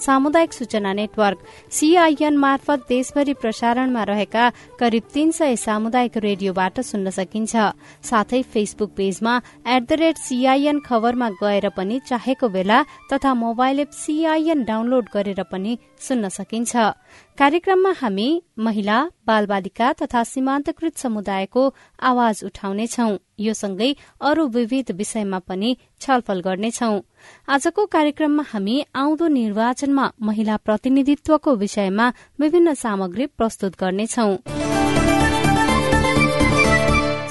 सामुदायिक सूचना network CIN मार्फत देशभरि प्रसारणमा रहेका करिब तीन सय सामुदायिक रेडियोबाट सुन्न सकिन्छ। साथै फेसबुक पेजमा एट द रेट सीआईएन खबरमा गएर पनि चाहेको बेला तथा मोबाइल एप सीआईएन डाउनलोड गरेर पनि सुन्न सकिन्छ। कार्यक्रममा हामी महिला बालबालिका तथा सीमान्तकृत समुदायको आवाज उठाउनेछौ। यो सँगै अरू विविध विषयमा पनि छलफल गर्नेछौ। आजको कार्यक्रममा हामी आउँदो निर्वाचनमा महिला प्रतिनिधित्वको विषयमा विभिन्न सामग्री प्रस्तुत गर्नेछौं।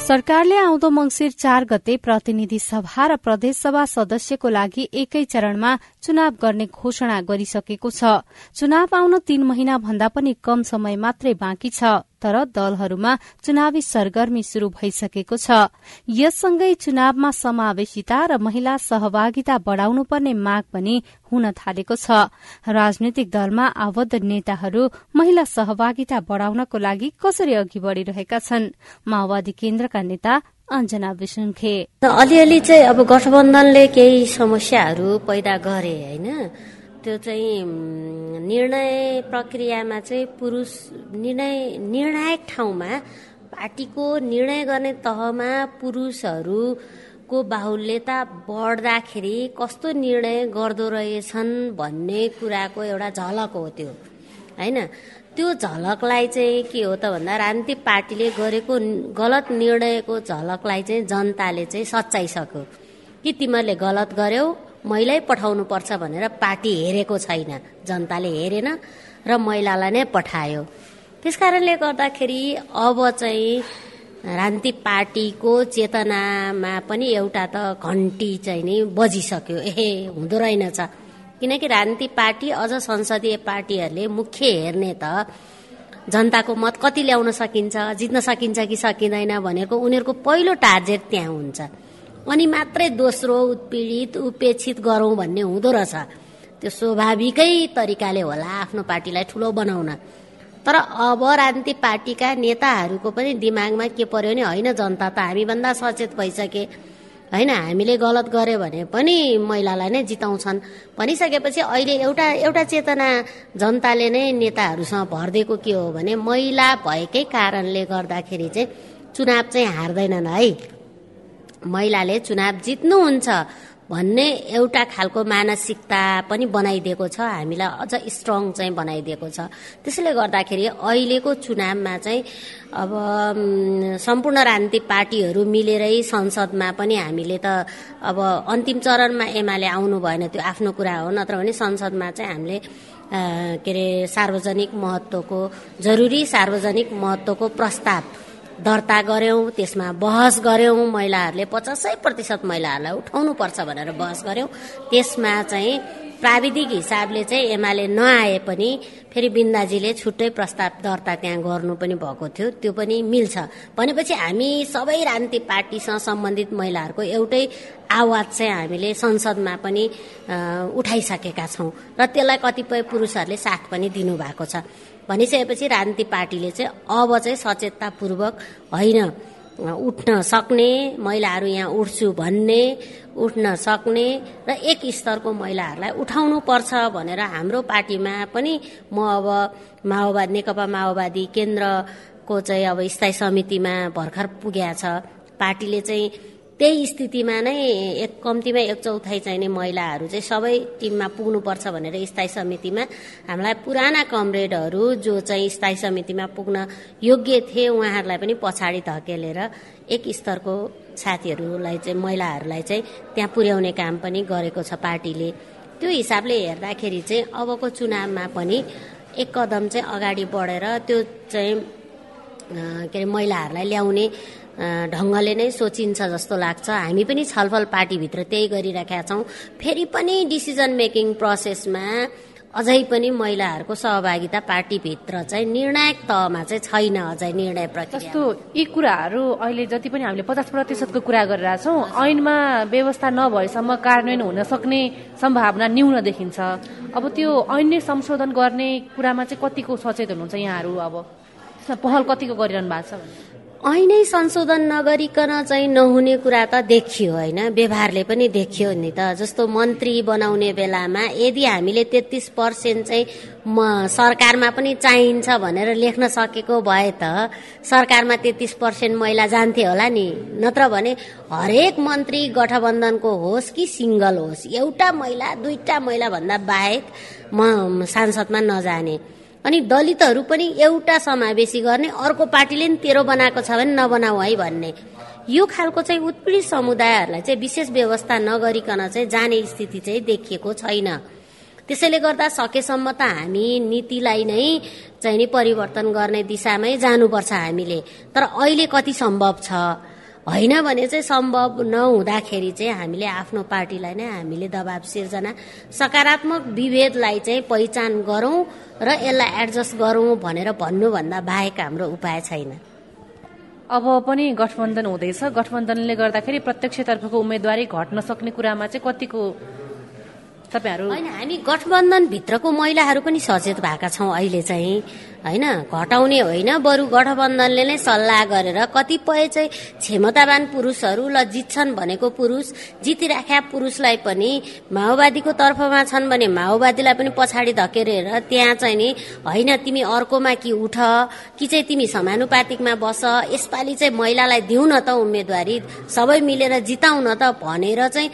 सरकारले आउँदो मंगिर चार गते प्रतिनिधि सभा र प्रदेशसभा सदस्यको लागि एकै चरणमा चुनाव गर्ने घोषणा गरिसकेको छ। चुनाव आउन तीन महिना भन्दा पनि कम समय मात्रै बाँकी छ। तर दलहरूमा चुनावी सरगर्मी शुरू भइसकेको छ। यससँगै चुनावमा समावेशिता र महिला सहभागिता बढ़ाउनुपर्ने माग पनि हुन थालेको छ। राजनैतिक दलमा आबद्ध नेताहरू महिला सहभागिता बढ़ाउनको लागि कसरी अघि बढ़िरहेका छन्? माओवादी केन्द्रका नेता अञ्जना विसुन्खे अलिअलि चाहिँ अब गठबन्धनले केही समस्याहरू पैदा गरे होइन? त्यो चाहिँ निर्णय प्रक्रियामा चाहिँ पुरुष निर्णय निर्णायक ठाउँमा पार्टीको निर्णय गर्ने तहमा पुरुषहरूको बाहुल्यता बढ्दाखेरि कस्तो निर्णय गर्दो रहेछन् भन्ने कुराको एउटा झलक हो त्यो होइन? त्यो झलकलाई चाहिँ के हो त भन्दा रान्ति पार्टीले गरेको गलत निर्णयको झलकलाई चाहिँ जनताले चाहिँ सच्चाइसक्यो। कि तिमीहरूले गलत गर्यौ महिलै पठाउनु पर्छ भनेर पार्टी हेरेको छैन। जनताले हेरेन र महिलालाई नै पठायो। त्यस कारणले गर्दाखेरि अब चाहिँ रान्ति पार्टीको चेतनामा पनि एउटा त घन्टी चाहिँ नि बजिसक्यो। ए हुँदो रहेनछ किनकि राजनीति पार्टी अझ संसदीय पार्टीहरूले मुख्य हेर्ने त जनताको मत कति ल्याउन सकिन्छ जित्न सकिन्छ कि सकिँदैन भनेको उनीहरूको पहिलो टार्गेट त्यहाँ हुन्छ। अनि मात्रै दोस्रो उत्पीडित उपेक्षित गरौँ भन्ने हुँदो रहेछ। त्यो स्वाभाविकै तरिकाले होला आफ्नो पार्टीलाई ठुलो बनाउन। तर अब राजनीति पार्टीका नेताहरूको पनि दिमागमा के पर्यो भने होइन जनता त हामीभन्दा सचेत भइसके। होइन हामीले गलत गर्यो भने पनि महिलालाई नै जिताउँछन्। भनिसकेपछि अहिले एउटा एउटा चेतना जनताले नै नेताहरूसँग भरिदिएको के हो भने महिला भएकै कारणले गर्दाखेरि चाहिँ चुनाव चाहिँ हार्दैनन् है। महिलाले चुनाव जित्नुहुन्छ भन्ने एउटा खालको मानसिकता पनि बनाइदिएको छ हामीलाई अझ स्ट्रङ चाहिँ बनाइदिएको छ। त्यसैले गर्दाखेरि अहिलेको चुनावमा चाहिँ अब सम्पूर्ण राजनीतिक पार्टीहरू मिलेरै संसदमा पनि हामीले त अब अन्तिम चरणमा एमाले आउनु भएन त्यो आफ्नो कुरा हो नत्र भने संसदमा चाहिँ हामीले के अरे सार्वजनिक महत्वको जरुरी सार्वजनिक महत्वको प्रस्ताव दर्ता गर्यौं त्यसमा बहस गर्यौं महिलाहरूले पचासै प्रतिशत महिलाहरूलाई उठाउनु पर्छ भनेर बहस गर्यौं। त्यसमा चाहिँ प्राविधिक हिसाबले चाहिँ एमाले नआए पनि फेरि बिन्दाजीले छुट्टै प्रस्ताव दर्ता त्यहाँ गर्नु पनि भएको थियो त्यो पनि मिल्छ। भनेपछि हामी सबै राजनीतिक पार्टीसँग सम्बन्धित महिलाहरूको एउटै आवाज चाहिँ हामीले संसदमा पनि उठाइसकेका छौँ। र त्यसलाई कतिपय पुरुषहरूले साथ पनि दिनुभएको छ। भनिसकेपछि राजनीतिक पार्टीले चाहिँ अब चाहिँ सचेततापूर्वक होइन उठ्न सक्ने महिलाहरू यहाँ उठ्छु भन्ने उठ्न सक्ने र एक स्तरको महिलाहरूलाई उठाउनु पर्छ भनेर हाम्रो पार्टीमा पनि म अब माओवादी नेकपा माओवादी केन्द्रको चाहिँ अब स्थायी समितिमा भर्खर पुगेको छ। पार्टीले चाहिँ त्यही स्थितिमा नै एक कम्तीमा एक चौथाइ चाहिने महिलाहरू चाहिँ सबै टिममा पुग्नुपर्छ भनेर स्थायी समितिमा हामीलाई पुराना कमरेडहरू जो चाहिँ स्थायी समितिमा पुग्न योग्य थिए उहाँहरूलाई पनि पछाडि धकेलेर एक स्तरको साथीहरूलाई चाहिँ महिलाहरूलाई चाहिँ त्यहाँ पुर्याउने काम पनि गरेको छ पार्टीले। त्यो हिसाबले हेर्दाखेरि चाहिँ अबको चुनावमा पनि एक कदम चाहिँ अगाडि बढेर त्यो चाहिँ के अरे महिलाहरूलाई ल्याउने ढङ्गले नै सोचिन्छ जस्तो लाग्छ। हामी पनि छलफल पार्टीभित्र त्यही गरिराखेका छौँ। फेरि पनि डिसिजन मेकिङ प्रोसेसमा अझै पनि महिलाहरूको सहभागिता पार्टीभित्र चाहिँ निर्णायक तहमा चाहिँ छैन अझै निर्णय प्रक्रिया। जस्तो यी कुराहरू अहिले जति पनि हामीले पचास प्रतिशतको कुरा गरिरहेछौँ ऐनमा व्यवस्था नभएसम्म कार्यान्वयन हुन सक्ने सम्भावना न्यून देखिन्छ। अब त्यो ऐन संशोधन गर्ने कुरामा चाहिँ कतिको सचेत हुनुहुन्छ यहाँहरू अब? पहल कतिको गरिरहनु भएको छ ऐनै संशोधन नगरिकन चाहिँ नहुने कुरा त देखियो होइन। व्यवहारले पनि देखियो नि त। जस्तो मन्त्री बनाउने बेलामा यदि हामीले तेत्तिस पर्सेन्ट चाहिँ म सरकारमा पनि चाहिन्छ भनेर लेख्न सकेको भए त सरकारमा तेत्तिस पर्सेन्ट महिला जान्थे होला नि। नत्र भने हरेक मन्त्री गठबन्धनको होस् कि सिङ्गल होस् एउटा महिला दुईटा महिला भन्दा बाहेक म सांसदमा नजाने। अनि दलितहरू पनि एउटा समावेशी गर्ने अर्को पार्टीले नि तेरो बनाएको छ भने नबनाऊ है भन्ने। यो खालको चाहिँ उत्पीडित समुदायहरूलाई चाहिँ विशेष व्यवस्था नगरिकन चाहिँ जाने स्थिति चाहिँ देखिएको छैन। त्यसैले गर्दा सकेसम्म त हामी नीतिलाई नै चाहिँ नि परिवर्तन गर्ने दिशामै जानुपर्छ हामीले। तर अहिले कति सम्भव छ? होइन भने चाहिँ सम्भव नहुँदाखेरि चाहिँ हामीले आफ्नो पार्टीलाई नै हामीले दबाब सिर्जना सकारात्मक विभेदलाई चाहिँ पहिचान गरौँ र यसलाई एडजस्ट गरौँ भनेर भन्नुभन्दा बाहेक हाम्रो उपाय छैन। अब पनि गठबन्धन हुँदैछ। गठबन्धनले गर्दाखेरि प्रत्यक्षतर्फको उम्मेद्वारी घट्न सक्ने कुरामा चाहिँ कतिको तपाईँहरू। होइन हामी गठबन्धनभित्रको महिलाहरू पनि सचेत भएका छौँ अहिले चाहिँ। होइन घटाउने होइन बरु गठबन्धनले नै सल्लाह गरेर कतिपय चाहिँ क्षमतावान पुरुषहरू ल जित्छन् भनेको पुरुष जितिराख्या पुरुषलाई पनि माओवादीको तर्फमा छन् भने माओवादीलाई पनि पछाडि धकेरेर त्यहाँ चाहिँ नि होइन तिमी अर्कोमा कि उठ कि चाहिँ तिमी समानुपातिकमा बस यसपालि चाहिँ महिलालाई दिउ न त उम्मेदवारी सबै मिलेर जिताउ न त भनेर चाहिँ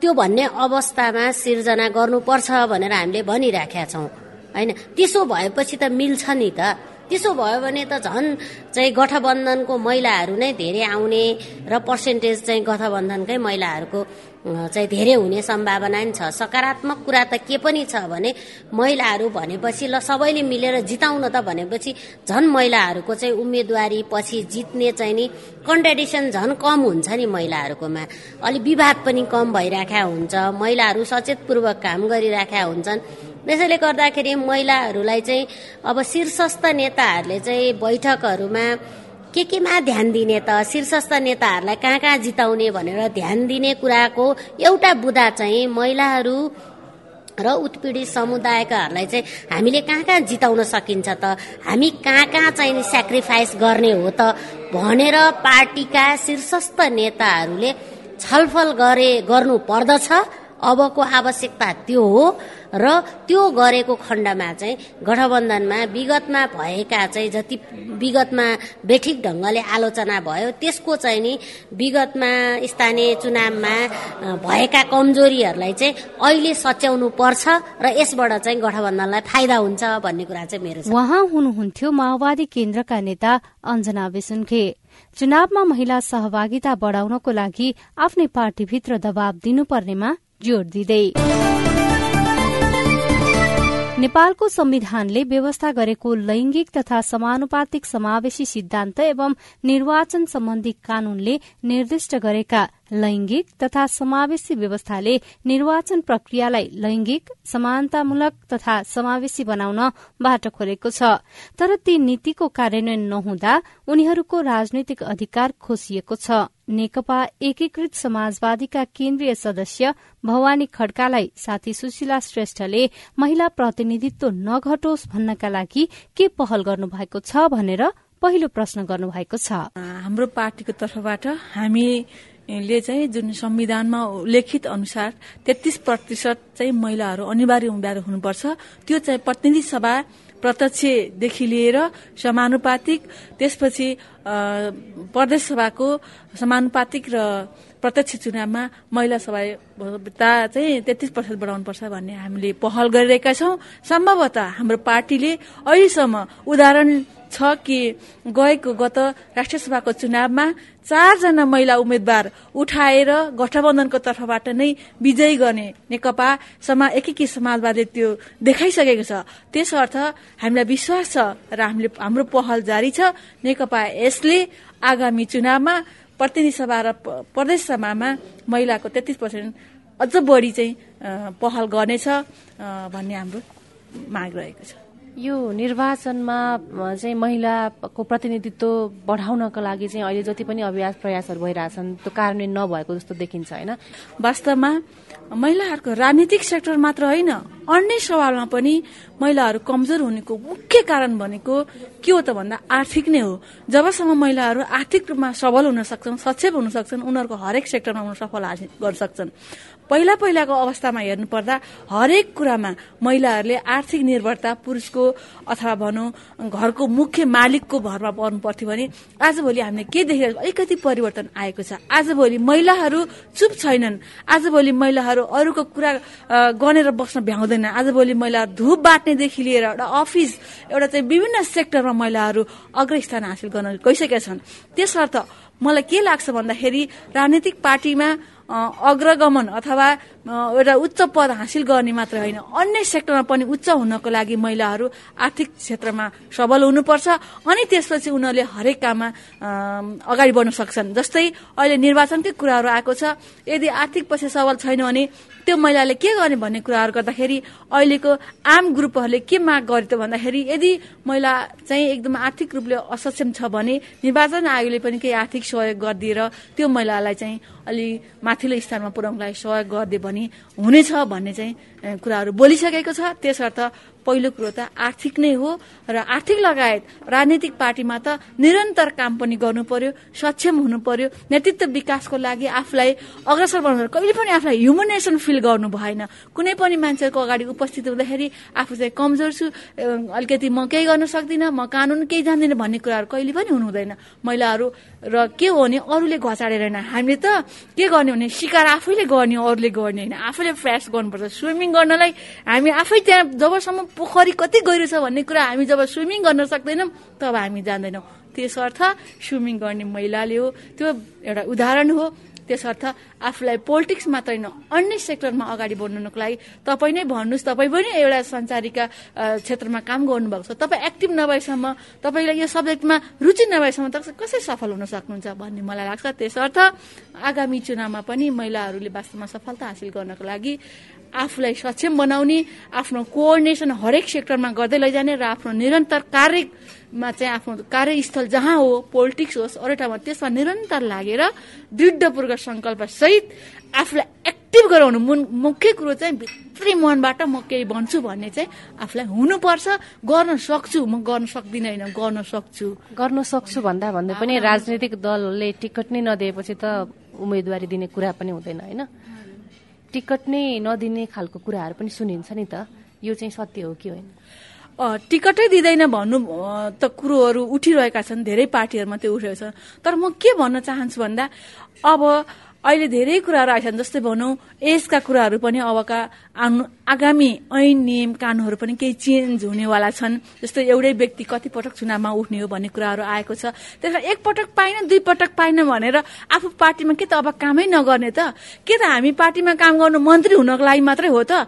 त्यो भन्ने अवस्थामा सिर्जना गर्नुपर्छ भनेर हामीले भनिराखेका छौँ। होइन? त्यसो भएपछि त मिल्छ नि त। त्यसो भयो भने त झन् चाहिँ गठबन्धनको महिलाहरू नै धेरै आउने र पर्सेन्टेज चाहिँ गठबन्धनकै महिलाहरूको चाहिँ धेरै हुने सम्भावना नि छ। सकारात्मक कुरा त के पनि छ भने महिलाहरू भनेपछि ल सबैले मिलेर जिताउन त भनेपछि झन् महिलाहरूको चाहिँ उम्मेदवारी पछि जित्ने चाहिँ नि कन्ट्राडिक्सन झन् कम हुन्छ नि महिलाहरूकोमा। अलिक विवाद पनि कम भइराख्या हुन्छ। महिलाहरू सचेतपूर्वक काम गरिराख्या हुन्छन्। त्यसैले गर्दाखेरि महिलाहरूलाई चाहिँ अब शीर्षस्थ नेताहरूले चाहिँ बैठकहरूमा के केमा ध्यान दिने त? शीर्षस्थ नेताहरूलाई कहाँ कहाँ जिताउने भनेर ध्यान दिने कुराको एउटा बुदा चाहिँ महिलाहरू र उत्पीडित समुदायकाहरूलाई चाहिँ हामीले कहाँ कहाँ जिताउन सकिन्छ त? हामी कहाँ कहाँ चाहिँ सेक्रिफाइस गर्ने हो त? भनेर पार्टीका शीर्षस्थ नेताहरूले छलफल गरे गर्नु पर्दछ। अबको आवश्यकता त्यो हो र त्यो गरेको खण्डमा चाहिँ गठबन्धनमा विगतमा भएका चाहिँ जति विगतमा बेठिक ढङ्गले आलोचना भयो त्यसको चाहिँ नि विगतमा स्थानीय चुनावमा भएका कमजोरीहरूलाई चाहिँ अहिले सच्याउनु पर्छ र यसबाट चाहिँ गठबन्धनलाई फाइदा हुन्छ भन्ने कुरा चाहिँ मेरो उहाँ हुनुहुन्थ्यो माओवादी केन्द्रका नेता अञ्जना विसुन्खे चुनावमा महिला सहभागिता बढ़ाउनको लागि आफ्नै पार्टीभित्र दबाव दिनुपर्नेमा जोड़ दिँदै नेपालको संविधानले व्यवस्था गरेको लैंगिक तथा समानुपातिक समावेशी सिद्धान्त एवं निर्वाचन सम्बन्धी कानूनले निर्दिष्ट गरेका लैंगिक तथा समावेशी व्यवस्थाले निर्वाचन प्रक्रियालाई लैंगिक समानतामूलक तथा समावेशी बनाउन बाटो खोलेको छ। तर ती नीतिको कार्यान्वयन नहुँदा उनीहरूको राजनैतिक अधिकार खोसिएको छ। नेकपा एकीकृत समाजवादीका केन्द्रीय सदस्य भवानी खड्कालाई साथी सुशीला श्रेष्ठले महिला प्रतिनिधित्व नघटोस् भन्नका लागि के पहल गर्नु भएको छ भनेर पहिलो प्रश्न गर्नुभएको छ। हाम्रो पार्टीको तर्फबाट हामी ले चाहिँ जुन संविधानमा उल्लेखित अनुसार तेत्तिस प्रतिशत चाहिँ महिलाहरू अनिवार्य उम्मेद्वार हुनुपर्छ त्यो चाहिँ प्रतिनिधि सभा प्रत्यक्षदेखि लिएर समानुपातिक त्यसपछि प्रदेश सभाको समानुपातिक र प्रत्यक्ष चुनावमा महिला सहभागिता चाहिँ तेत्तिस प्रतिशत बढाउनुपर्छ भन्ने हामीले पहल गरिरहेका छौँ। सम्भवतः हाम्रो पार्टीले अहिलेसम्म उदाहरण छ कि गएको गत राष्ट्रिय सभाको चुनावमा चारजना महिला उम्मेद्वार उठाएर गठबन्धनको तर्फबाट नै विजयी गर्ने नेकपा समा एकीकृत समाजवादले त्यो देखाइसकेको छ। त्यसर्थ हामीलाई विश्वास छ र हामीले हाम्रो पहल जारी छ। नेकपा यसले आगामी चुनावमा प्रतिनिधि सभा र प्रदेश सभामा महिलाको तेत्तिस पर्सेन्ट अझ बढी चाहिँ पहल गर्नेछ भन्ने हाम्रो माग रहेको छ। यो निर्वाचनमा चाहिँ महिलाको प्रतिनिधित्व बढाउनका लागि चाहिँ अहिले जति पनि अभ्यास प्रयासहरू भइरहेछन् त्यो कार्यान्वयन नभएको जस्तो देखिन्छ होइन? वास्तवमा महिलाहरूको राजनीतिक सेक्टर मात्र होइन अन्य सवालमा पनि महिलाहरू कमजोर हुनेको मुख्य कारण भनेको के हो त भन्दा आर्थिक नै हो। जबसम्म महिलाहरू आर्थिक रूपमा सबल हुन सक्छन् सक्षम हुन सक्छन् उनीहरूको हरेक सेक्टरमा उनीहरू सफल हासिल गर्न सक्छन्। पहिला पहिलाको अवस्थामा हेर्नुपर्दा हरेक कुरामा महिलाहरूले आर्थिक निर्भरता पुरुषको अथवा भनौँ घरको मुख्य मालिकको भरमा पर्नु पर्थ्यो भने आजभोलि हामीले के देखेर अलिकति परिवर्तन आएको छ? आजभोलि महिलाहरू चुप छैनन्। आजभोलि महिलाहरू अरूको कुरा गनेर बस्न भ्याउँदैन आजभोलि महिलाहरू धुप बाँट्नेदेखि लिएर एउटा अफिस एउटा चाहिँ विभिन्न सेक्टरमा महिलाहरू अग्रस्थान हासिल गर्न गइसकेका छन्। त्यसर्थ मलाई के लाग्छ भन्दाखेरि राजनीतिक पार्टीमा अग्रगमन अथवा एउटा उच्च पद हासिल गर्ने मात्र होइन अन्य सेक्टरमा पनि उच्च हुनको लागि महिलाहरू आर्थिक क्षेत्रमा सबल हुनुपर्छ अनि त्यसपछि उनीहरूले हरेक काममा अगाडि बढ्न सक्छन्। जस्तै अहिले निर्वाचनकै कुराहरू आएको छ यदि आर्थिक पक्ष सबल छैन भने त्यो महिलाले के गर्ने भन्ने कुराहरू गर्दाखेरि अहिलेको आम ग्रुपहरूले के माग गरे त भन्दाखेरि यदि महिला चाहिँ एकदम आर्थिक रूपले असक्षम छ भने निर्वाचन आयोगले पनि केही आर्थिक सहयोग गरिदिएर त्यो महिलालाई चाहिँ अलि माथिल्लो स्थानमा पुर्याउनलाई सहयोग गरिदियो भने हुनेछ भन्ने चाहिँ कुराहरू बोलिसकेको छ। त्यसर्थ पहिलो कुरो त आर्थिक नै हो र आर्थिक लगायत राजनीतिक पार्टीमा त निरन्तर काम पनि गर्नु पर्यो सक्षम हुनु पर्यो। नेतृत्व विकासको लागि आफूलाई अग्रसर बनाउनु कहिले पनि आफूलाई ह्युमनाइजेसन फिल गर्नु भएन। कुनै पनि मान्छेको अगाडि उपस्थित हुँदाखेरि आफू चाहिँ कमजोर छु अलिकति म केही गर्न सक्दिनँ म कानुन केही जान्दिनँ भन्ने कुराहरू कहिले पनि हुनु हुँदैन। महिलाहरू र के हो भने अरूले घचाडेर होइन हामीले त के गर्ने भने सिकार आफैले गर्ने अरूले गर्ने होइन। आफैले प्रयास गर्नुपर्छ। स्विमिङ गर्नलाई हामी आफै त्यहाँ जबसम्म पोखरी कति गहिरो छ भन्ने कुरा हामी जब स्विमिङ गर्न सक्दैनौँ तब हामी जान्दैनौँ त्यसर्थ स्विमिङ गर्ने महिलाले हो त्यो एउटा उदाहरण हो। त्यसर्थ आफूलाई पोलिटिक्स मात्रै न अन्य सेक्टरमा अगाडि बढ्नुको लागि तपाईँ नै भन्नुहोस् तपाईँ पनि एउटा संसारिका क्षेत्रमा काम गर्नुभएको छ। तपाईँ एक्टिभ नभएसम्म तपाईँलाई यो सब्जेक्टमा रुचि नभएसम्म त कसरी सफल हुन सक्नुहुन्छ भन्ने मलाई लाग्छ। त्यसर्थ आगामी चुनावमा पनि महिलाहरूले वास्तवमा सफलता हासिल गर्नको लागि आफूलाई सक्षम बनाउने आफ्नो कोअर्डिनेसन हरेक सेक्टरमा गर्दै लैजाने र आफ्नो निरन्तर कार्यमा चाहिँ आफ्नो कार्यस्थल जहाँ हो पोलिटिक्स होस् अरू ठाउँमा त्यसमा निरन्तर लागेर दृढपूर्वक सङ्कल्प सहित आफूलाई एक्टिभ गराउनु मुख्य कुरो चाहिँ भित्री मनबाट म केही भन्छु भन्ने चाहिँ आफूलाई हुनुपर्छ गर्न सक्छु। म गर्न सक्दिनँ होइन गर्न सक्छु। गर्न सक्छु भन्दा भन्दै पनि राजनैतिक दलले टिकट नै नदिएपछि त उम्मेदवारी दिने कुरा पनि हुँदैन होइन? टिकट नै नदिने खालको कुराहरू पनि सुनिन्छ नि त। यो चाहिँ सत्य हो कि होइन? टिकटै दिँदैन भन्नु त कुरोहरू उठिरहेका छन् धेरै पार्टीहरूमा त्यो उठेको छ तर म के भन्न चाहन्छु भन्दा अब अहिले धेरै कुराहरू आइछन् जस्तै भनौँ एजका कुराहरू पनि अबका आगामी ऐन नियम कानुनहरू पनि केही चेन्ज हुनेवाला छन्। जस्तै एउटै व्यक्ति कति पटक चुनावमा उठ्ने हो भन्ने कुराहरू आएको छ। त्यसमा एकपटक पाइन दुई पटक पाइन भनेर आफू पार्टीमा के त अब कामै नगर्ने त? के त हामी पार्टीमा काम गर्नु मन्त्री हुनको लागि मात्रै हो त?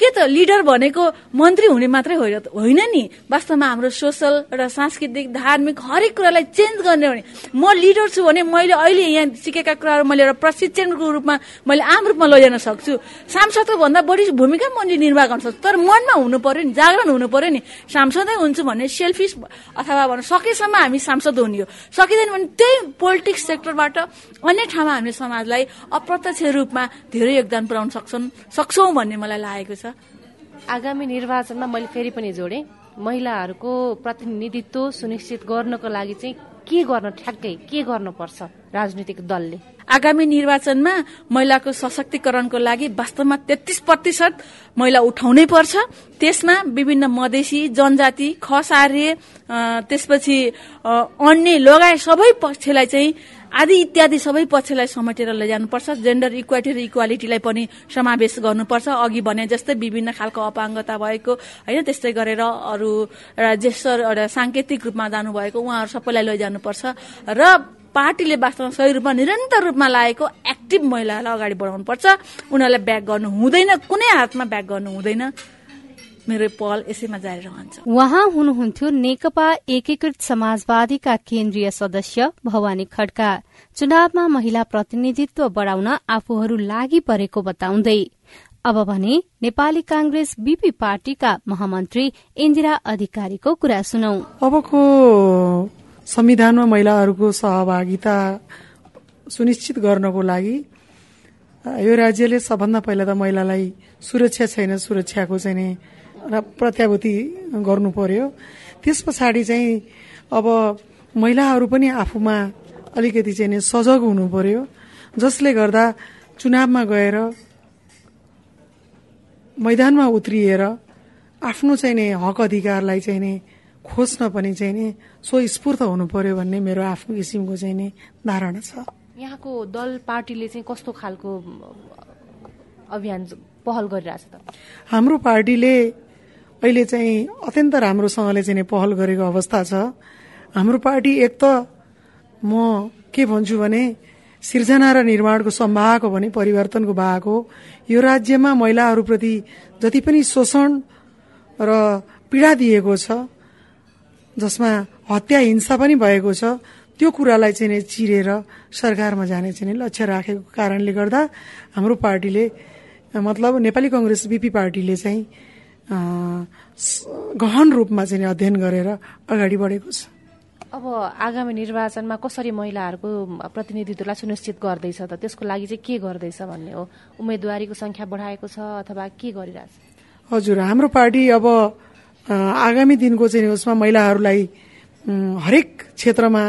के त लिडर भनेको मन्त्री हुने मात्रै होइन नि? वास्तवमा हाम्रो सोसल र सांस्कृतिक धार्मिक हरेक कुरालाई चेन्ज गर्ने भने म लिडर छु भने मैले अहिले यहाँ सिकेका कुराहरू मैले एउटा प्रशिक्षणको रूपमा मैले आम रूपमा लैजान सक्छु। सांसदको भन्दा बढी भूमिका मैले निर्वाह गर्न सक्छु। तर मनमा हुनु पर्यो नि जागरण हुनु पर्यो नि। सांसदै हुन्छु भने सेल्फिस अथवा भनौँ सकेसम्म हामी सांसद हुने हो। सकिँदैन भने त्यही पोलिटिक्स सेक्टरबाट अन्य ठाउँमा हामीले समाजलाई अप्रत्यक्ष रूपमा धेरै योगदान पुर्याउन सक्छौँ सक्छौँ भन्ने मलाई लागेको छ। आगामी निर्वाचनमा मैले फेरि पनि जोडेँ। महिलाहरूको प्रतिनिधित्व सुनिश्चित गर्नको लागि चाहिँ के गर्न ठ्याक्कै के गर्नुपर्छ राजनीतिक दलले? आगामी निर्वाचनमा महिलाको सशक्तिकरणको लागि वास्तवमा तेत्तिस प्रतिशत महिला उठाउनै पर्छ। त्यसमा विभिन्न मधेसी जनजाति खस आर्य त्यसपछि अन्य लगायत सबै पक्षलाई चाहिँ आदि इत्यादि सबै पक्षलाई समेटेर लैजानुपर्छ। जेन्डर इक्वालिटी र इक्वालिटीलाई पनि समावेश गर्नुपर्छ। अघि भने जस्तै विभिन्न खालको अपाङ्गता भएको होइन त्यस्तै गरेर अरू एउटा ज्येष्ठ एउटा साङ्केतिक रूपमा जानुभएको उहाँहरू सबैलाई लैजानुपर्छ। र पार्टीले वास्तवमा सही रूपमा निरन्तर रूपमा लागेको एक्टिभ महिलालाई अगाडि बढाउनुपर्छ। उनीहरूलाई ब्याक गर्नु हुँदैन कुनै हातमा ब्याक गर्नु हुँदैन। मेरो पहल यसैमा जारी रहन्छ। उहाँ हुनुहुन्थ्यो नेकपा एकीकृत समाजवादीका केन्द्रीय सदस्य भवानी खड्का। चुनावमा महिला प्रतिनिधित्व बढ़ाउन आफूहरू लागि परेको बताउँदै अब भने नेपाली कांग्रेस बीपी पार्टीका महामन्त्री इन्दिरा अधिकारीको कुरा सुनौ। अबको संविधानमा महिलाहरूको सहभागिता सुनिश्चित गर्नको लागि यो राज्यले सबभन्दा पहिला त महिलालाई सुरक्षा छैन सुरक्षाको चाहिँ र प्रत्याभूति गर्नु पर्यो। त्यस पछाडि चाहिँ अब महिलाहरू पनि आफूमा अलिकति चाहिँ सजग हुनु पर्यो। जसले गर्दा चुनावमा गएर मैदानमा उत्रिएर आफ्नो चाहिँ नि हक अधिकारलाई चाहिँ नि खोज्न पनि चाहिँ नि स्वस्फूर्त हुनु पर्यो भन्ने मेरो आफ्नो किसिमको चाहिँ नि धारणा छ। यहाँको दल पार्टीले चाहिँ कस्तो खालको अभियान पहल गरिरहेछ त? हाम्रो पार्टीले अहिले चाहिँ अत्यन्त राम्रोसँगले चाहिँ पहल गरेको अवस्था छ। हाम्रो पार्टी एक त म के भन्छु भने सिर्जना र निर्माणको सम्भाग हो भने परिवर्तनको भाग हो। यो राज्यमा महिलाहरूप्रति जति पनि शोषण र पीडा दिएको छ जसमा हत्या हिंसा पनि भएको छ त्यो कुरालाई चाहिँ चिरेर सरकारमा जाने चाहिँ लक्ष्य राखेको कारणले गर्दा हाम्रो पार्टीले मतलब नेपाली कङ्ग्रेस बीपी पार्टीले चाहिँ गहन रूपमा चाहिँ अध्ययन गरेर अगाडि बढेको छ। अब आगामी निर्वाचनमा कसरी महिलाहरूको प्रतिनिधित्वलाई सुनिश्चित गर्दैछ त? त्यसको लागि चाहिँ के गर्दैछ भन्ने हो? उम्मेदवारीको संख्या बढाएको छ अथवा के गरिरहेछ? हजुर हाम्रो पार्टी अब आगामी दिनको चाहिँ उसमा महिलाहरूलाई हरेक क्षेत्रमा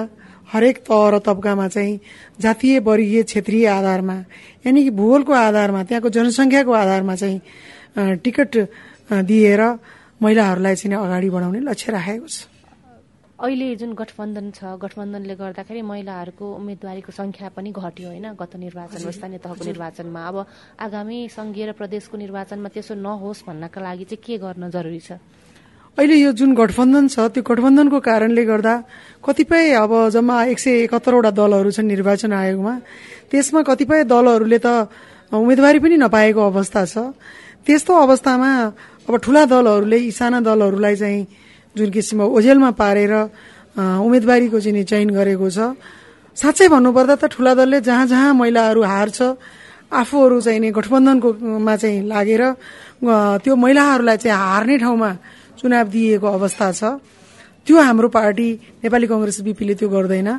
हरेक तह र तब्कामा चाहिँ जातीय वर्गीय क्षेत्रीय आधारमा यानि कि भूगोलको आधारमा त्यहाँको जनसङ्ख्याको आधारमा चाहिँ टिकट दिएर महिलाहरूलाई चाहिँ अगाडि बढाउने लक्ष्य राखेको छ। अहिले जुन गठबन्धन छ गठबन्धनले गर्दाखेरि महिलाहरूको उम्मेदवारीको संख्या पनि घट्यो होइन गत निर्वाचनमा स्थानीय तहको निर्वाचनमा। अब आगामी संघीय र प्रदेशको निर्वाचनमा त्यसो नहोस् भन्नका लागि चाहिँ के गर्न जरुरी छ? अहिले यो जुन गठबन्धन छ त्यो गठबन्धनको कारणले गर्दा कतिपय अब जम्मा एक सय एकहत्तरवटा दलहरू छन् निर्वाचन आयोगमा। त्यसमा कतिपय दलहरूले त उम्मेदवारी पनि नपाएको अवस्था छ। त्यस्तो अवस्थामा अब ठूला दलहरूले यी साना दलहरूलाई चाहिँ जुन किसिमको ओझेलमा पारेर उम्मेदवारीको चाहिँ चयन गरेको छ। साँच्चै भन्नुपर्दा त ठुला दलले जहाँ जहाँ महिलाहरू हार्छ आफूहरू चाहिँ नि गठबन्धनकोमा चाहिँ लागेर त्यो महिलाहरूलाई चाहिँ हार्ने ठाउँमा चुनाव दिएको अवस्था छ। त्यो हाम्रो पार्टी नेपाली कंग्रेस बीपीले त्यो गर्दैन।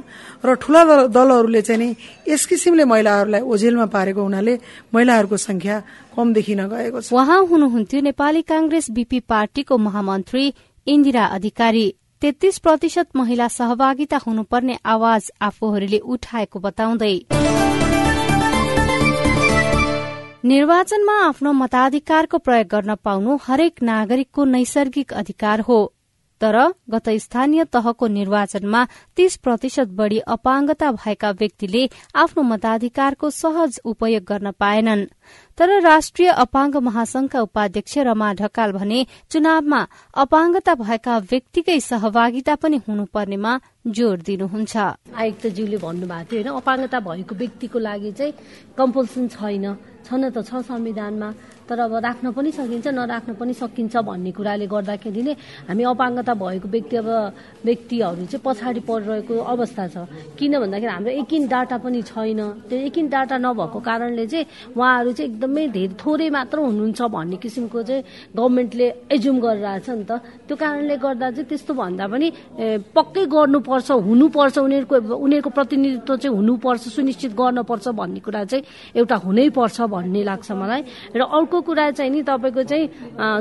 र ठूला दलहरूले चाहिँ नि यस किसिमले महिलाहरूलाई ओझेलमा पारेको हुनाले महिलाहरूको संख्या कम देखिन गएको छ। उहाँ हुनुहुन्थ्यो नेपाली कांग्रेस बीपी पार्टीको महामन्त्री इन्दिरा अधिकारी। तेत्तीस प्रतिशत महिला सहभागिता हुनुपर्ने आवाज आफूहरूले उठाएको बताउँदै। निर्वाचनमा आफ्नो मताधिकारको प्रयोग गर्न पाउनु हरेक नागरिकको नैसर्गिक अधिकार हो। तर गत स्थानीय तहको निर्वाचनमा तीस प्रतिशत बढ़ी अपाङ्गता भएका व्यक्तिले आफ्नो मताधिकारको सहज उपयोग गर्न पाएनन्। तर राष्ट्रिय अपाङ्ग महासंघका उपाध्यक्ष रमा ढकाल भने चुनावमा अपाङ्गता भएका व्यक्तिकै सहभागिता पनि हुनुपर्नेमा जोड़ दिनुहुन्छ। आयुक्तज्यूले भन्नुभएको थियो होइन अपाङ्गता भएको व्यक्तिको लागि चाहिँ कम्पल्सन छैन। छन त छ संविधानमा तर अब राख्न पनि सकिन्छ नराख्न पनि सकिन्छ भन्ने कुराले गर्दाखेरि नै हामी अपाङ्गता भएको व्यक्ति अब व्यक्तिहरू चाहिँ पछाडि परिरहेको अवस्था छ। किन भन्दाखेरि हाम्रो एकिन डाटा पनि छैन। त्यो एकिन डाटा नभएको कारणले चाहिँ उहाँहरू चाहिँ एकदमै धेरै थोरै मात्र हुनुहुन्छ भन्ने किसिमको चाहिँ गभर्मेन्टले एज्युम गरिरहेछ नि त। त्यो कारणले गर्दा चाहिँ त्यस्तो भन्दा पनि पक्कै गर्नुपर्छ हुनुपर्छ उनीहरूको उनीहरूको प्रतिनिधित्व चाहिँ हुनुपर्छ सुनिश्चित गर्नुपर्छ भन्ने कुरा चाहिँ एउटा हुनै पर्छ भन्ने लाग्छ मलाई। र अर्को कुरा चाहिँ नि तपाईँको चाहिँ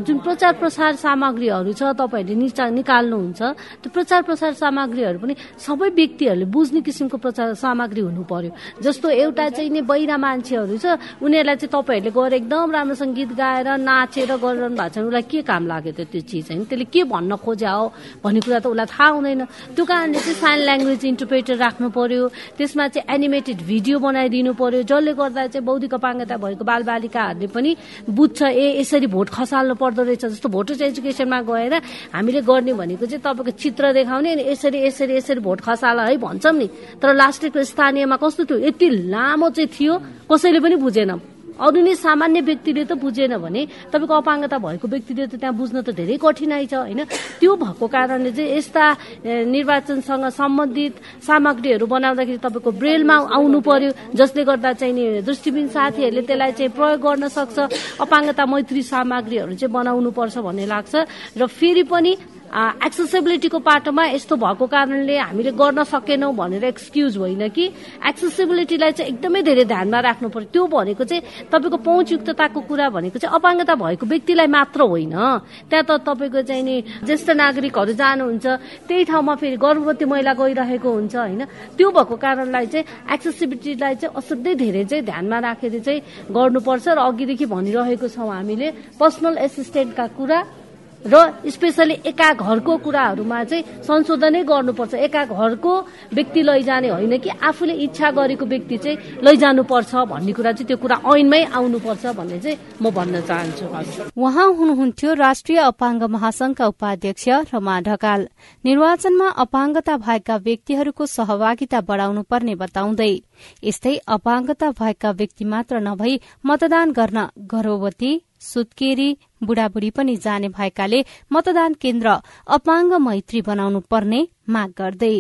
जुन प्रचार प्रसार सामग्रीहरू छ तपाईँहरूले निकाल्नुहुन्छ त्यो प्रचार प्रसार सामग्रीहरू पनि सबै व्यक्तिहरूले बुझ्ने किसिमको प्रचार सामग्री हुनु पर्यो। जस्तो एउटा चाहिँ नि बहिरा मान्छेहरू छ उनीहरूलाई चाहिँ तपाईँहरूले गएर एकदम राम्रोसँग गीत गाएर नाचेर गरिरहनु भएको छ उसलाई के काम लाग्यो त्यो चिज होइन? त्यसले के भन्न खोज्या हो भन्ने कुरा त उसलाई थाहा हुँदैन। त्यो कारणले चाहिँ साइन ल्याङ्ग्वेज इन्टरप्रेटर राख्नु पर्यो। त्यसमा चाहिँ एनिमेटेड भिडियो बनाइदिनु पर्यो। जसले गर्दा चाहिँ बौद्धिक अपाङ्गता भएको बालबालिकाहरूले पनि बुझ्छ ए यसरी भोट खसाल्नु पर्दो रहेछ जस्तो भोटर्स एजुकेसनमा गएर हामीले गर्ने भनेको चाहिँ तपाईँको चित्र देखाउने अनि यसरी यसरी यसरी भोट खसाल है भन्छौँ नि। तर लास्टको स्थानीयमा कस्तो थियो? यति लामो चाहिँ थियो। कसैले पनि बुझेन। अरू नै सामान्य व्यक्तिले त बुझेन भने तपाईँको अपाङ्गता भएको व्यक्तिले त त्यहाँ बुझ्न त धेरै कठिनाइ छ होइन? त्यो भएको कारणले चाहिँ यस्ता निर्वाचनसँग सम्बन्धित सामग्रीहरू बनाउँदाखेरि तपाईँको ब्रेलमा आउनु पर्यो जसले गर्दा चाहिँ नि दृष्टिबिन साथीहरूले त्यसलाई चाहिँ प्रयोग गर्न सक्छ। अपाङ्गता मैत्री सामग्रीहरू चाहिँ बनाउनु पर्छ भन्ने लाग्छ। र फेरि पनि एक्सेसिबिलिटीको पाटोमा यस्तो भएको कारणले हामीले गर्न सकेनौँ भनेर एक्सक्युज होइन कि एक्सेसिबिलिटीलाई चाहिँ एकदमै धेरै ध्यानमा राख्नु पर्यो। त्यो भनेको चाहिँ तपाईँको पहुँचयुक्तताको कुरा भनेको चाहिँ अपाङ्गता भएको व्यक्तिलाई मात्र होइन। त्यहाँ त तपाईँको चाहिँ नि ज्येष्ठ नागरिकहरू जानुहुन्छ त्यही ठाउँमा फेरि गर्भवती महिला गइरहेको हुन्छ होइन। त्यो भएको कारणलाई चाहिँ एक्सेसिबिलिटीलाई चाहिँ असाध्यै धेरै चाहिँ ध्यानमा राखेर चाहिँ गर्नुपर्छ र अघिदेखि भनिरहेको छौँ हामीले पर्सनल एसिस्टेन्टका कुरा। र स्पेसली एका घरको कुराहरूमा चाहिँ संशोधनै गर्नुपर्छ। एका घरको व्यक्ति लैजाने होइन कि आफूले इच्छा गरेको व्यक्ति चाहिँ लैजानुपर्छ भन्ने कुरा चाहिँ त्यो कुरा ऐनमै आउनुपर्छ भन्ने चाहिँ म भन्न चाहन्छु। उहाँ हुनुहुन्थ्यो राष्ट्रिय अपाङ्ग महासंघका उपाध्यक्ष रमा ढकाल। निर्वाचनमा अपाङ्गता भएका व्यक्तिहरूको सहभागिता बढ़ाउनु पर्ने बताउँदै यस्तै अपाङ्गता भएका व्यक्ति मात्र नभई मतदान गर्न गर्भवती सुत्केरी बुढाबुढी पनि जाने भएकाले मतदान केन्द्र अपाङ्ग मैत्री बनाउनु पर्ने माग गर्दै।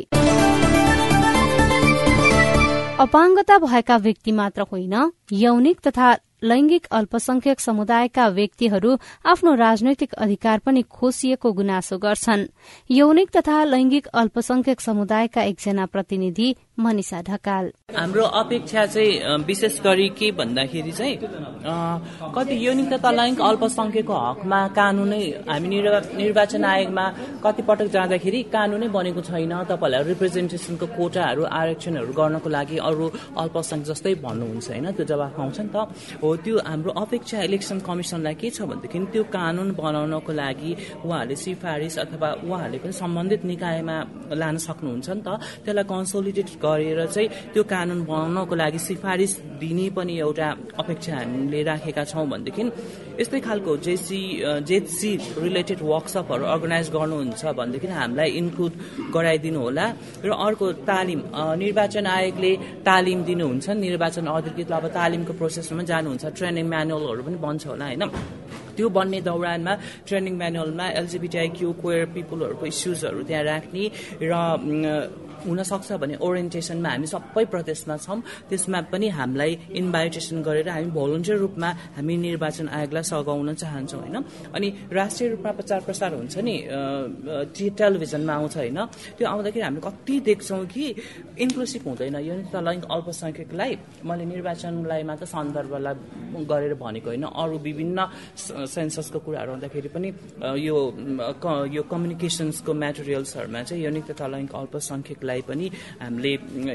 अपाङ्गता भएका व्यक्ति मात्र होइन यौनिक तथा लैंगिक अल्पसंख्यक समुदायका व्यक्तिहरू आफ्नो राजनैतिक अधिकार पनि खोसिएको गुनासो गर्छन्। यौनिक तथा लैंगिक अल्पसंख्यक समुदायका एकजना प्रतिनिधि मनिषा ढकाल। हाम्रो अपेक्षा चाहिँ विशेष गरी के भन्दाखेरि चाहिँ कति यौनिक तथा लैङ्गिक अल्पसंख्यकको हकमा कानूनै हामी निर्वाचन आयोगमा कतिपटक जाँदाखेरि कानूनै बनेको छैन। तपाईँहरूलाई रिप्रेजेन्टेसनको कोटाहरू आरक्षणहरू गर्नको लागि अरू अल्पसंख्यक जस्तै भन्नुहुन्छ होइन? त्यो जवाब पाउँछ नि त। हो त्यो हाम्रो अपेक्षा इलेक्सन कमिसनलाई के छ भनेदेखि त्यो कानून बनाउनको लागि उहाँहरूले सिफारिस अथवा उहाँहरूले पनि सम्बन्धित निकायमा लान सक्नुहुन्छ नि त। त्यसलाई कन्सोलिडेट गरेर चाहिँ त्यो कानून बनाउनको लागि सिफारिस दिने पनि एउटा अपेक्षा हामीले राखेका छौँ भनेदेखि यस्तै खालको J C J C related वर्कसपहरू organise गर्नुहुन्छ भनेदेखि हामीलाई इन्क्लुड गराइदिनु होला। र अर्को तालिम निर्वाचन आयोगले तालिम दिनुहुन्छ। निर्वाचन अधिकृत अब तालिमको प्रोसेसमा जानुहुन्छ। ट्रेनिङ म्यानुअलहरू पनि बन्छ होला होइन? त्यो बन्ने दौरानमा ट्रेनिङ म्यानुअलमा एलजिबिटिआई क्वेयर पिपुलहरूको इस्युजहरू त्यहाँ राख्ने र हुनसक्छ भने ओरिएन्टेसनमा हामी सबै प्रदेशमा छौँ। त्यसमा पनि हामीलाई इन्भाइटेसन गरेर हामी भोलिन्टियर रूपमा हामी निर्वाचन आयोगलाई सघाउन चाहन्छौँ होइन? अनि राष्ट्रिय रूपमा प्रचार प्रसार हुन्छ नि टेलिभिजनमा आउँछ होइन? त्यो आउँदाखेरि हामीले कति देख्छौँ कि इन्क्लुसिभ हुँदैन। यो त लैङ्गिक अल्पसङ्ख्यकलाई मैले निर्वाचनलाई मात्र सन्दर्भलाई गरेर भनेको होइन। अरू विभिन्न सेन्ससको कुराहरू आउँदाखेरि पनि यो यो कम्युनिकेसन्सको मेटेरियल्सहरूमा चाहिँ यौनिक तथा लैङ्गिक अल्पसङ्ख्यकलाई लाई पनि हामीले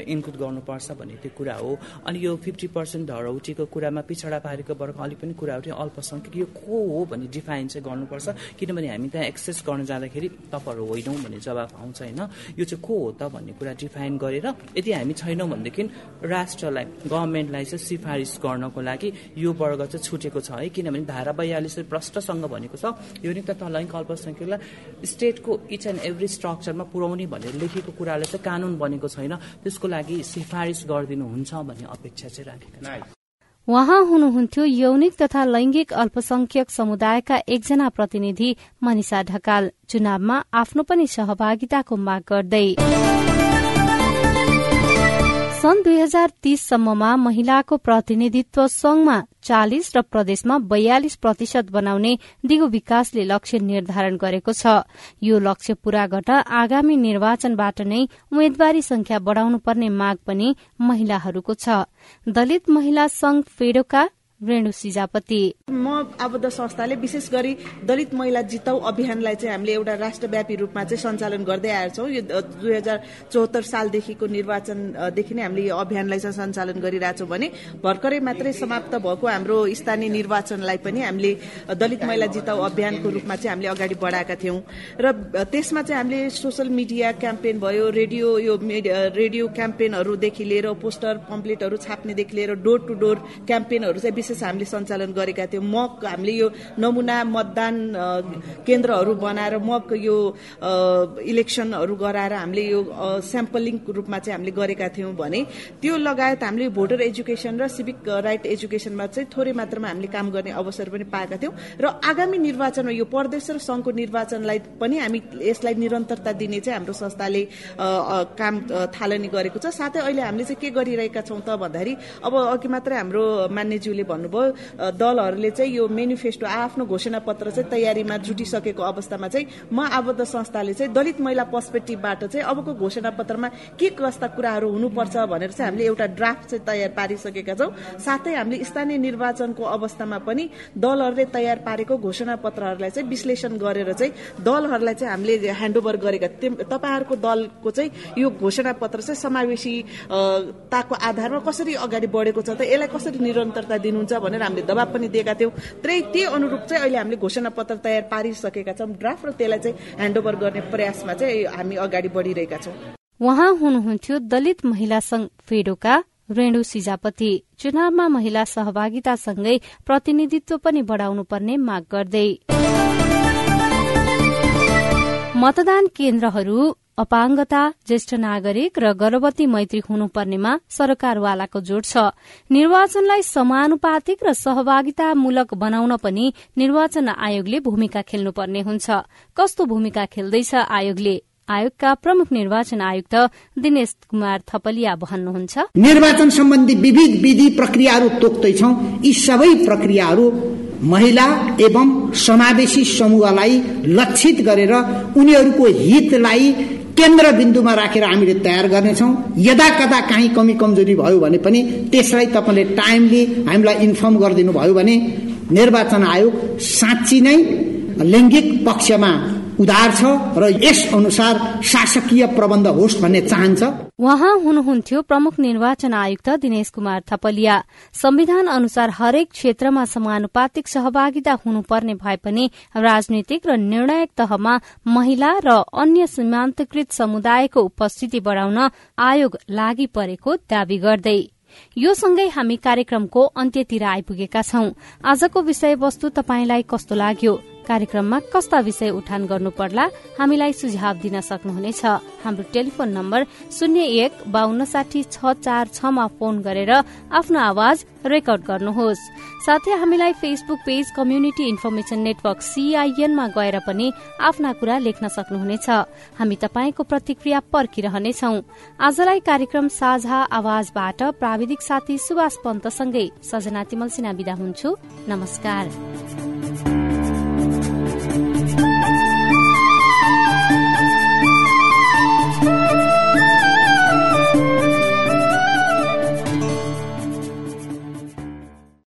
इन्क्लुड गर्नुपर्छ भन्ने त्यो कुरा हो। अनि यो फिफ्टी पर्सेन्ट धरौटीको कुरामा पिछडा पारेको वर्ग अलिक पनि कुरा उठ्यो अल्पसङ्ख्यक। यो को हो भन्ने डिफाइन चाहिँ गर्नुपर्छ। किनभने हामी त्यहाँ एक्सेस गर्न जाँदाखेरि तपाईँहरू होइनौँ भन्ने जवाब आउँछ होइन। यो चाहिँ को हो त भन्ने कुरा डिफाइन गरेर यदि हामी छैनौँ भनेदेखि राष्ट्रलाई गभर्मेन्टलाई चाहिँ सिफारिस गर्नको लागि यो वर्ग चाहिँ छुटेको छ है। किनभने धारा बयालिस प्रष्टसँग भनेको छ यो नि त लैङ्गिक अल्पसङ्ख्यकलाई स्टेटको इच एन्ड एभ्री स्ट्रक्चरमा पुर्याउने भनेर लेखेको कुरालाई चाहिँ कानून बनेको छैन त्यसको लागि सिफारिस गरिदिनुहुन्छ भन्ने अपेक्षा चाहिँ राखेका छौँ। उहाँ हुनुहुन्थ्यो यौनिक तथा लैंगिक अल्पसंख्यक समुदायका एकजना प्रतिनिधि मनिषा ढकाल। चुनावमा आफ्नो पनि सहभागिताको माग गर्दै। सन् दुई हजार तीससम्ममा महिलाको प्रतिनिधित्व संघमा चालिस र प्रदेशमा बयालिस प्रतिशत बनाउने दिगो विकासले लक्ष्य निर्धारण गरेको छ। यो लक्ष्य पूरा गर्न आगामी निर्वाचनबाट नै उम्मेद्वारी संख्या बढ़ाउनु पर्ने माग पनि महिलाहरूको छ। दलित महिला संघ फेडोका रेणु सिजापति। म आबद्ध संस्थाले विशेष गरी दलित महिला जिताउ अभियानलाई चाहिँ हामीले एउटा राष्ट्रव्यापी रूपमा चाहिँ सञ्चालन गर्दै आएका छौँ। यो दुई हजार चौहत्तर सालदेखिको निर्वाचनदेखि नै हामीले यो अभियानलाई चाहिँ सञ्चालन गरिरहेछौँ भने भर्खरै मात्रै समाप्त भएको हाम्रो स्थानीय निर्वाचनलाई पनि हामीले दलित महिला जिताउ अभियानको रूपमा चाहिँ हामीले अगाडि बढाएका थियौँ। र त्यसमा चाहिँ हामीले सोसियल मिडिया क्याम्पेन भयो रेडियो यो रेडियो क्याम्पेनहरूदेखि लिएर पोस्टर पम्पलेटहरू छाप्नेदेखि लिएर डोर टु डोर क्याम्पेनहरू चाहिँ विशेष हामीले सञ्चालन गरेका थियौँ। मक हामीले यो नमुना मतदान केन्द्रहरू बनाएर मक यो इलेक्सनहरू गराएर हामीले यो स्याम्पलिङ रूपमा चाहिँ हामीले गरेका थियौँ भने त्यो लगायत हामीले भोटर एजुकेसन र सिभिक राइट एजुकेसनमा चाहिँ थोरै मात्रामा हामीले काम गर्ने अवसर पनि पाएका थियौँ। र आगामी निर्वाचनमा यो प्रदेश र संघको निर्वाचनलाई पनि हामी यसलाई निरन्तरता दिने चाहिँ हाम्रो संस्थाले काम थालनी गरेको छ। साथै अहिले हामीले चाहिँ के गरिरहेका छौँ त भन्दाखेरि अब अघि मात्रै हाम्रो मान्यज्यूले भन्नुभयो दलहरूले चाहिँ यो मेनिफेस्टो आफ्नो घोषणा पत्र चाहिँ तयारीमा जुटिसकेको अवस्थामा चाहिँ म आबद्ध संस्थाले चाहिँ दलित महिला पर्सपेक्टिभबाट चाहिँ अबको घोषणा पत्रमा के कस्ता कुराहरू हुनुपर्छ भनेर चाहिँ हामीले एउटा ड्राफ्ट चाहिँ तयार पारिसकेका छौँ। साथै हामीले स्थानीय निर्वाचनको अवस्थामा पनि दलहरूले तयार पारेको घोषणा पत्रहरूलाई चाहिँ विश्लेषण गरेर चाहिँ दलहरूलाई चाहिँ हामीले ह्यान्डओभर गरेका तपाईँहरूको दलको चाहिँ यो घोषणा पत्र चाहिँ समावेशीताको आधारमा कसरी अगाडि बढेको छ त यसलाई कसरी निरन्तरता दिनुहुन्छ भनेर हामीले दबाब पनि दिएका थियौँ। त्यही त्यही अनुरूप चाहिँ अहिले हामीले घोषणा पत्र तयार पारिसकेका छौँ। ड्राफ्ट र त्यसलाई चाहिँ ह्यान्डओभर गर्ने प्रयासमा चाहिँ हामी अगाडि बढिरहेका छौँ। उहाँ हुनुहुन्थ्यो दलित महिला संघ फेडोका रेणु सिजापति। चुनावमा महिला सहभागितासँगै प्रतिनिधित्व पनि बढ़ाउनु पर्ने माग गर्दै। मतदान केन्द्रहरू अपाङ्गता ज्येष्ठ नागरिक र गर्भवती मैत्री हुनुपर्नेमा सरकारवालाको जोड़ छ। निर्वाचनलाई समानुपातिक र सहभागितामूलक बनाउन पनि निर्वाचन आयोगले भूमिका खेल्नुपर्ने हुन्छ। कस्तो भूमिका खेल्दैछ आयोगले? आयोगका प्रमुख निर्वाचन आयुक्त दिनेश कुमार थपलिया भन्नुहुन्छ। निर्वाचन सम्बन्धी विविध विधि प्रक्रियाहरू तोक्दैछौ। यी सबै प्रक्रियाहरू महिला एवं समावेशी समूहलाई लक्षित गरेर उनीहरूको हितलाई केन्द्र बिन्दुमा राखेर हामीले तयार गर्नेछौँ। यदा कदा काहीँ कमी कमजोरी भयो भने पनि त्यसलाई तपाईँले टाइमली हामीलाई इन्फर्म गरिदिनु भयो भने निर्वाचन आयोग साँच्ची नै लैङ्गिक पक्षमा उदार छ र यस अनुसार शासकीय प्रबन्ध होस् भन्ने चाहन्छ। उहाँ हुनुहुन्थ्यो प्रमुख निर्वाचन आयुक्त दिनेश कुमार थपलिया। संविधान अनुसार हरेक क्षेत्रमा समानुपातिक सहभागिता हुनुपर्ने भए पनि राजनीतिक र निर्णायक तहमा महिला र अन्य सीमान्तकृत समुदायको उपस्थिति बढ़ाउन आयोग लागि परेको दावी गर्दै। यो सँगै हामी कार्यक्रमको अन्त्यतिर आइपुगेका छौं। आजको विषयवस्तु तपाईँलाई कस्तो लाग्यो? कार्यक्रममा कस्ता विषय उठान गर्नु पर्ला हामीलाई सुझाव दिन सक्नुहुनेछ। हाम्रो टेलिफोन नम्बर शून्य एक बान्न साठी छ चार छमा फोन गरेर आफ्नो आवाज रेकर्ड गर्नुहोस्। साथै हामीलाई Facebook page community information network सीआईएनमा गएर पनि आफ्ना कुरा लेख्न सक्नुहुनेछ। हामी तपाईँको प्रतिक्रिया पर्खिरहनेछौ। आजलाई कार्यक्रम साझा आवाजबाट प्राविधिक साथी सुभाष पन्तसँगै सजना तिमल सिन्हा विदा हुन्छु। नमस्कार।